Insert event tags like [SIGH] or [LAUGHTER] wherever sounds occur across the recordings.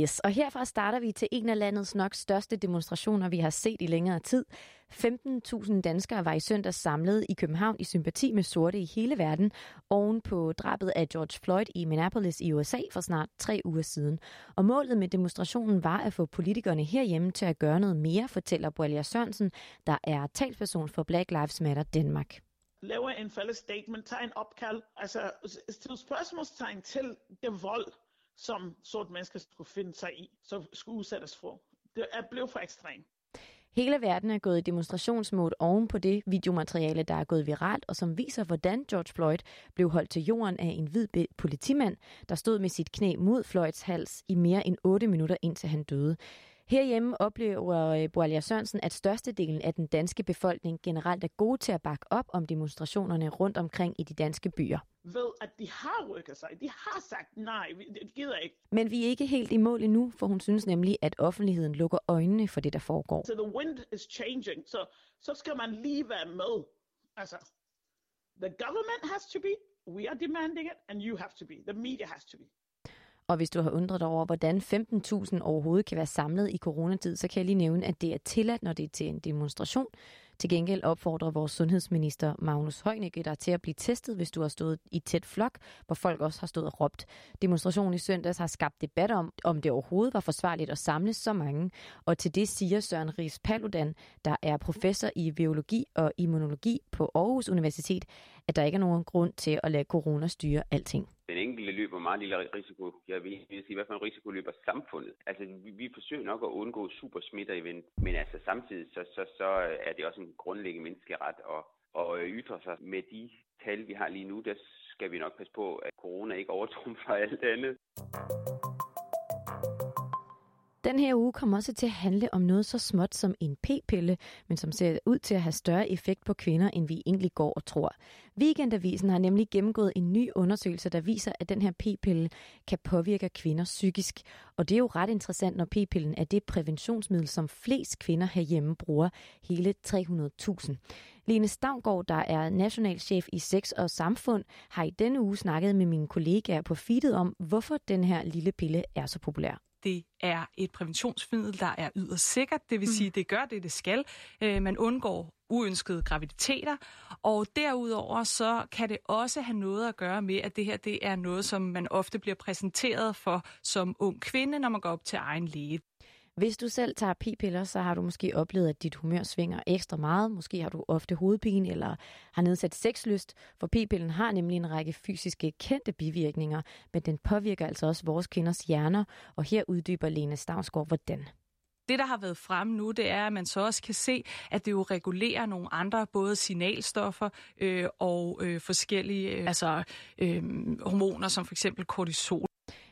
Yes, og herfra starter vi til en af landets nok største demonstrationer, vi har set i længere tid. 15.000 danskere var i søndag samlet i København i sympati med sorte i hele verden, oven på drabet af George Floyd i Minneapolis i USA for snart tre uger siden. Og målet med demonstrationen var at få politikerne herhjemme til at gøre noget mere, fortæller Boalia Sørensen, der er talsperson for Black Lives Matter Danmark laver en fælles statement, tager en opkald, altså til spørgsmålstegn til det vold, som sort mennesker skulle finde sig i, så skulle udsættes for. Det er blevet for ekstremt. Hele verden er gået i demonstrationsmode oven på det videomateriale, der er gået viralt, og som viser, hvordan George Floyd blev holdt til jorden af en hvid politimand, der stod med sit knæ mod Floyds hals i mere end 8 minutter, indtil han døde. Herhjemme oplever øh, Boalia Sørensen, at størstedelen af den danske befolkning generelt er gode til at bakke op om demonstrationerne rundt omkring i de danske byer. Ved, at de har rykket sig. De har sagt nej, det gider ikke. Men vi er ikke helt i mål endnu, for hun synes nemlig, at offentligheden lukker øjnene for det, der foregår. So the wind is changing, så, så skal man lige være med. Altså, the government has to be, we are demanding it, and you have to be, the media has to be. Og hvis du har undret dig over, hvordan 15.000 overhovedet kan være samlet i coronatid, så kan jeg lige nævne, at det er tilladt, når det er til en demonstration. Til gengæld opfordrer vores sundhedsminister Magnus Heunicke dig til at blive testet, hvis du har stået i tæt flok, hvor folk også har stået og råbt. Demonstrationen i søndags har skabt debat om, om det overhovedet var forsvarligt at samle så mange. Og til det siger Søren Ries Paludan, der er professor i biologi og immunologi på Aarhus Universitet, at der ikke er nogen grund til at lade corona styre alting den enkelte løber meget lille risiko. Jeg vil sige, hvad for en risiko løber samfundet. Altså, vi, vi forsøger nok at undgå supersmitter-event, men altså samtidig så, så, så er det også en grundlæggende menneskeret at, at øh, ytre sig. Med de tal, vi har lige nu, der skal vi nok passe på, at corona ikke overtrumfer alt andet. Den her uge kommer også til at handle om noget så småt som en p-pille, men som ser ud til at have større effekt på kvinder, end vi egentlig går og tror. Weekendavisen har nemlig gennemgået en ny undersøgelse, der viser, at den her p-pille kan påvirke kvinder psykisk. Og det er jo ret interessant, når p-pillen er det præventionsmiddel, som flest kvinder herhjemme bruger, hele 300.000. Lene Stavngård, der er nationalchef i Sex og Samfund, har i denne uge snakket med mine kollegaer på feedet om, hvorfor den her lille pille er så populær det er et præventionsmiddel, der er yderst sikkert. Det vil mm. sige, det gør det, det skal. Øh, man undgår uønskede graviditeter, og derudover så kan det også have noget at gøre med, at det her det er noget, som man ofte bliver præsenteret for som ung kvinde, når man går op til egen læge. Hvis du selv tager p-piller, så har du måske oplevet, at dit humør svinger ekstra meget. Måske har du ofte hovedpine eller har nedsat sexlyst, for p-pillen har nemlig en række fysiske kendte bivirkninger, men den påvirker altså også vores kvinders hjerner, og her uddyber Lene Stavsgaard, hvordan. Det, der har været frem nu, det er, at man så også kan se, at det jo regulerer nogle andre, både signalstoffer øh, og øh, forskellige øh, altså, øh, hormoner, som for eksempel kortisol.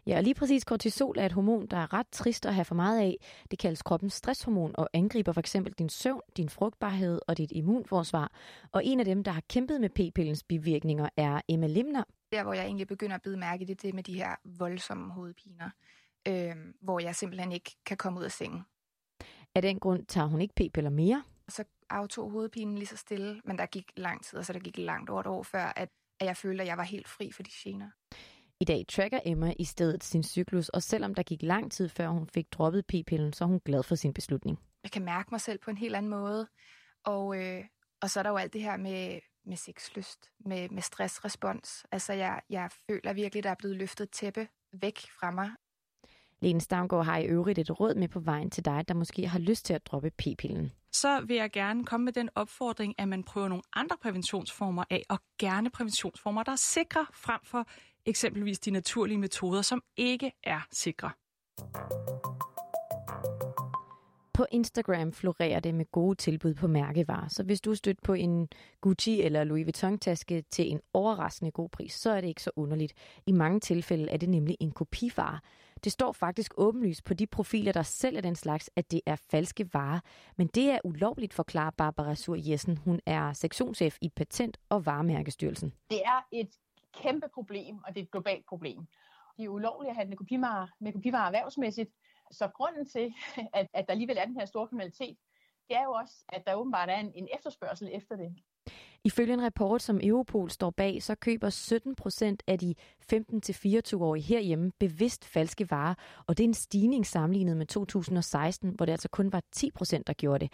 Ja, og lige præcis kortisol er et hormon, der er ret trist at have for meget af. Det kaldes kroppens stresshormon og angriber for eksempel din søvn, din frugtbarhed og dit immunforsvar. Og en af dem, der har kæmpet med p-pillens bivirkninger, er Emma Limner. Der, hvor jeg egentlig begynder at bide mærke det, det med de her voldsomme hovedpiner, øh, hvor jeg simpelthen ikke kan komme ud af sengen. Af den grund tager hun ikke p-piller mere? Så aftog hovedpinen lige så stille, men der gik lang tid, og så der gik langt over et år før, at, at jeg følte, at jeg var helt fri for de gener. I dag tracker Emma i stedet sin cyklus, og selvom der gik lang tid før hun fik droppet p-pillen, så er hun glad for sin beslutning. Jeg kan mærke mig selv på en helt anden måde, og, øh, og så er der jo alt det her med, med sexlyst, med, med stressrespons. Altså jeg, jeg føler virkelig, der er blevet løftet tæppe væk fra mig. Lene Stavngård har i øvrigt et råd med på vejen til dig, der måske har lyst til at droppe p-pillen. Så vil jeg gerne komme med den opfordring, at man prøver nogle andre præventionsformer af, og gerne præventionsformer, der er sikre frem for eksempelvis de naturlige metoder, som ikke er sikre. På Instagram florerer det med gode tilbud på mærkevarer, så hvis du er stødt på en Gucci eller Louis Vuitton-taske til en overraskende god pris, så er det ikke så underligt. I mange tilfælde er det nemlig en kopivare. Det står faktisk åbenlyst på de profiler, der sælger den slags, at det er falske varer. Men det er ulovligt, forklarer Barbara Sur Jessen. Hun er sektionschef i Patent- og Varemærkestyrelsen. Det er et kæmpe problem, og det er et globalt problem. De er ulovlige at handle kopivarer, med kopivarer erhvervsmæssigt, så grunden til, [LAUGHS] at, at der alligevel er den her store kriminalitet, det er jo også, at der åbenbart er en, en efterspørgsel efter det. Ifølge en rapport, som Europol står bag, så køber 17 procent af de 15-24-årige herhjemme bevidst falske varer, og det er en stigning sammenlignet med 2016, hvor det altså kun var 10 procent, der gjorde det.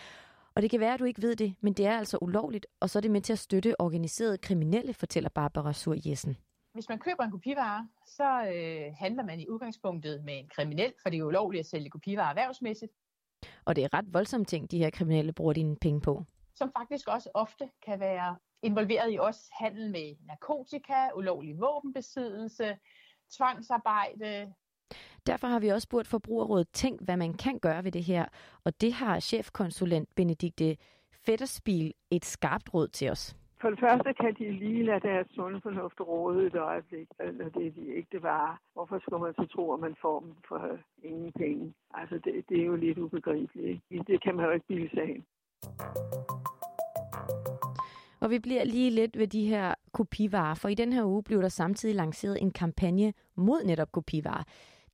Og det kan være, at du ikke ved det, men det er altså ulovligt, og så er det med til at støtte organiserede kriminelle, fortæller Barbara Sur Jessen. Hvis man køber en kopivare, så øh, handler man i udgangspunktet med en kriminel, for det er ulovligt at sælge kopivarer erhvervsmæssigt. Og det er ret voldsomme ting, de her kriminelle bruger dine penge på. Som faktisk også ofte kan være involveret i også handel med narkotika, ulovlig våbenbesiddelse, tvangsarbejde. Derfor har vi også spurgt Forbrugerrådet Tænk, hvad man kan gøre ved det her. Og det har chefkonsulent Benedikte Fetterspil et skarpt råd til os. For det første kan de lige lade deres sunde fornuft råde et øjeblik, når det er de ægte varer. Hvorfor skal man så tro, at man får dem for ingen penge? Altså, det, det er jo lidt ubegribeligt. Ikke? Det kan man jo ikke bilde sig hen. Og vi bliver lige lidt ved de her kopivarer, for i den her uge blev der samtidig lanceret en kampagne mod netop kopivarer.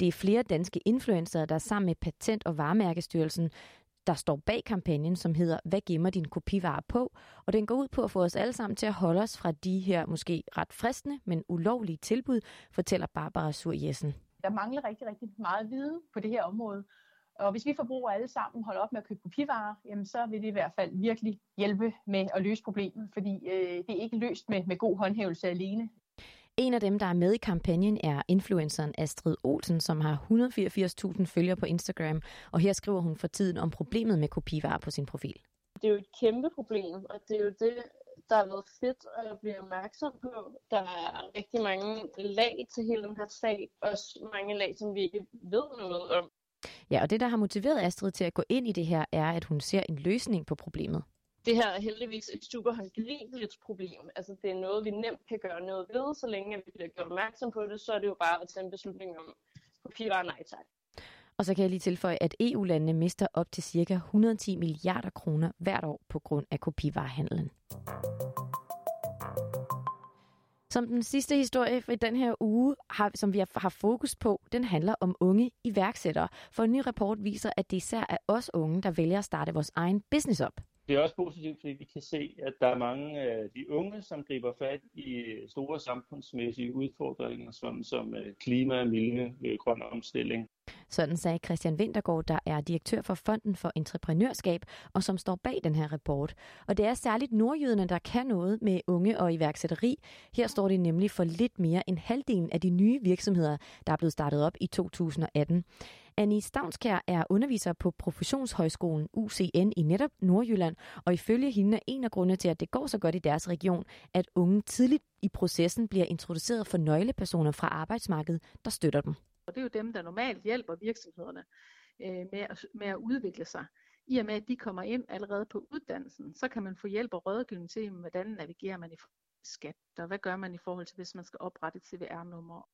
Det er flere danske influencer, der sammen med Patent- og Varemærkestyrelsen der står bag kampagnen, som hedder Hvad gemmer din kopivare på? Og den går ud på at få os alle sammen til at holde os fra de her måske ret fristende, men ulovlige tilbud, fortæller Barbara Sur Jessen. Der mangler rigtig, rigtig meget viden på det her område. Og hvis vi forbrugere alle sammen holder op med at købe kopivarer, jamen så vil det i hvert fald virkelig hjælpe med at løse problemet, fordi øh, det er ikke løst med, med god håndhævelse alene. En af dem, der er med i kampagnen, er influenceren Astrid Olsen, som har 184.000 følgere på Instagram, og her skriver hun for tiden om problemet med kopivarer på sin profil. Det er jo et kæmpe problem, og det er jo det, der har været fedt at blive opmærksom på. Der er rigtig mange lag til hele den her sag, også mange lag, som vi ikke ved noget om. Ja, og det, der har motiveret Astrid til at gå ind i det her, er, at hun ser en løsning på problemet. Det her er heldigvis et super håndgribeligt problem. Altså, det er noget, vi nemt kan gøre noget ved, så længe vi bliver gjort opmærksom på det, så er det jo bare at tage en beslutning om kopivarer nej tak. Og så kan jeg lige tilføje, at EU-landene mister op til ca. 110 milliarder kroner hvert år på grund af kopivarehandlen. Som den sidste historie i den her uge, har, som vi har fokus på, den handler om unge iværksættere. For en ny rapport viser, at det især er os unge, der vælger at starte vores egen business op. Det er også positivt, fordi vi kan se, at der er mange af de unge, som griber fat i store samfundsmæssige udfordringer, som, som øh, klima, miljø, øh, grøn omstilling. Sådan sagde Christian Wintergaard, der er direktør for Fonden for Entreprenørskab, og som står bag den her rapport. Og det er særligt nordjyderne, der kan noget med unge og iværksætteri. Her står det nemlig for lidt mere end halvdelen af de nye virksomheder, der er blevet startet op i 2018. Annie Stavnskær er underviser på Professionshøjskolen UCN i netop Nordjylland, og ifølge hende er en af grundene til, at det går så godt i deres region, at unge tidligt i processen bliver introduceret for nøglepersoner fra arbejdsmarkedet, der støtter dem. Og det er jo dem, der normalt hjælper virksomhederne øh, med, at, med at udvikle sig. I og med, at de kommer ind allerede på uddannelsen, så kan man få hjælp og rådgivning til, hvordan navigerer man i skat, og hvad gør man i forhold til, hvis man skal oprette et CVR-nummer.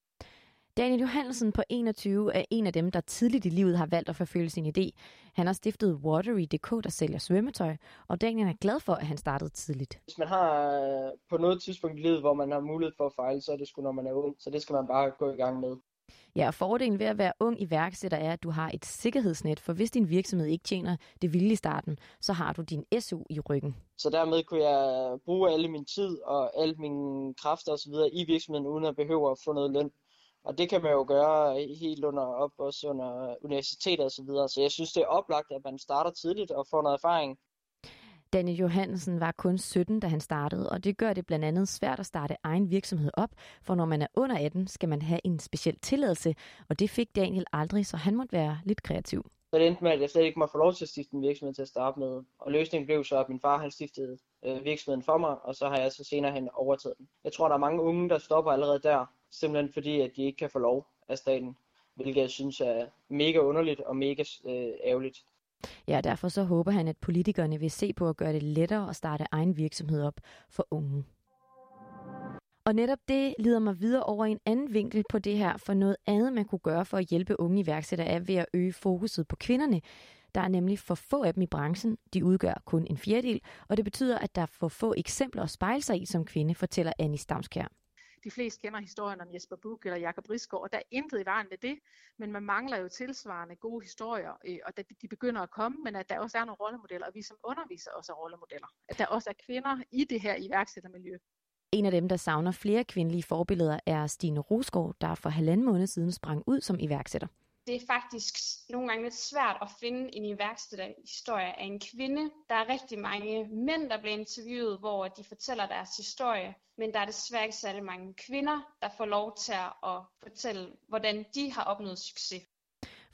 Daniel Johansen på 21 er en af dem, der tidligt i livet har valgt at forfølge sin idé. Han har stiftet Watery.dk, der sælger svømmetøj, og Daniel er glad for, at han startede tidligt. Hvis man har øh, på noget tidspunkt i livet, hvor man har mulighed for at fejle, så er det sgu, når man er ung. Så det skal man bare gå i gang med. Ja, og fordelen ved at være ung iværksætter er, at du har et sikkerhedsnet, for hvis din virksomhed ikke tjener det vilde i starten, så har du din SU i ryggen. Så dermed kunne jeg bruge alle min tid og alle mine kræfter osv. i virksomheden, uden at behøve at få noget løn. Og det kan man jo gøre helt under op, også under universiteter osv. Så, videre. så jeg synes, det er oplagt, at man starter tidligt og får noget erfaring. Daniel Johansen var kun 17, da han startede, og det gør det blandt andet svært at starte egen virksomhed op, for når man er under 18, skal man have en speciel tilladelse, og det fik Daniel aldrig, så han måtte være lidt kreativ. Så det endte med, at jeg slet ikke måtte få lov til at stifte en virksomhed til at starte med. Og løsningen blev så, at min far han stiftede øh, virksomheden for mig, og så har jeg så senere hen overtaget den. Jeg tror, der er mange unge, der stopper allerede der, simpelthen fordi, at de ikke kan få lov af staten, hvilket jeg synes er mega underligt og mega øh, ærgerligt. Ja, derfor så håber han, at politikerne vil se på at gøre det lettere at starte egen virksomhed op for unge. Og netop det leder mig videre over en anden vinkel på det her, for noget andet, man kunne gøre for at hjælpe unge iværksættere, er ved at øge fokuset på kvinderne. Der er nemlig for få af dem i branchen. De udgør kun en fjerdedel, og det betyder, at der er for få eksempler at spejle sig i som kvinde, fortæller Annie Stamskær de fleste kender historien om Jesper Buch eller Jakob Risgaard, og der er intet i vejen med det, men man mangler jo tilsvarende gode historier, øh, og de begynder at komme, men at der også er nogle rollemodeller, og vi som underviser også er rollemodeller. At der også er kvinder i det her iværksættermiljø. En af dem, der savner flere kvindelige forbilleder, er Stine Rosgaard, der for halvanden måned siden sprang ud som iværksætter det er faktisk nogle gange lidt svært at finde en iværksætterhistorie af en kvinde. Der er rigtig mange mænd, der bliver interviewet, hvor de fortæller deres historie, men der er desværre ikke særlig mange kvinder, der får lov til at fortælle, hvordan de har opnået succes.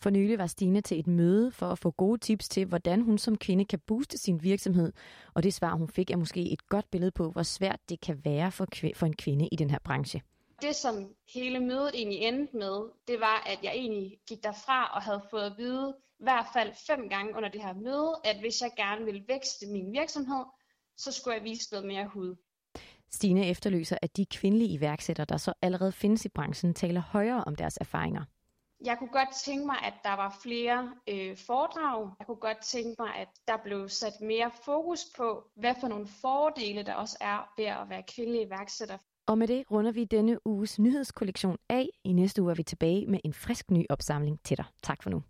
For nylig var Stine til et møde for at få gode tips til, hvordan hun som kvinde kan booste sin virksomhed. Og det svar, hun fik, er måske et godt billede på, hvor svært det kan være for, for en kvinde i den her branche det, som hele mødet egentlig endte med, det var, at jeg egentlig gik derfra og havde fået at vide, i hvert fald fem gange under det her møde, at hvis jeg gerne ville vækste min virksomhed, så skulle jeg vise noget mere hud. Stine efterløser, at de kvindelige iværksættere, der så allerede findes i branchen, taler højere om deres erfaringer. Jeg kunne godt tænke mig, at der var flere øh, foredrag. Jeg kunne godt tænke mig, at der blev sat mere fokus på, hvad for nogle fordele der også er ved at være kvindelig iværksætter. Og med det runder vi denne uges nyhedskollektion af. I næste uge er vi tilbage med en frisk ny opsamling til dig. Tak for nu.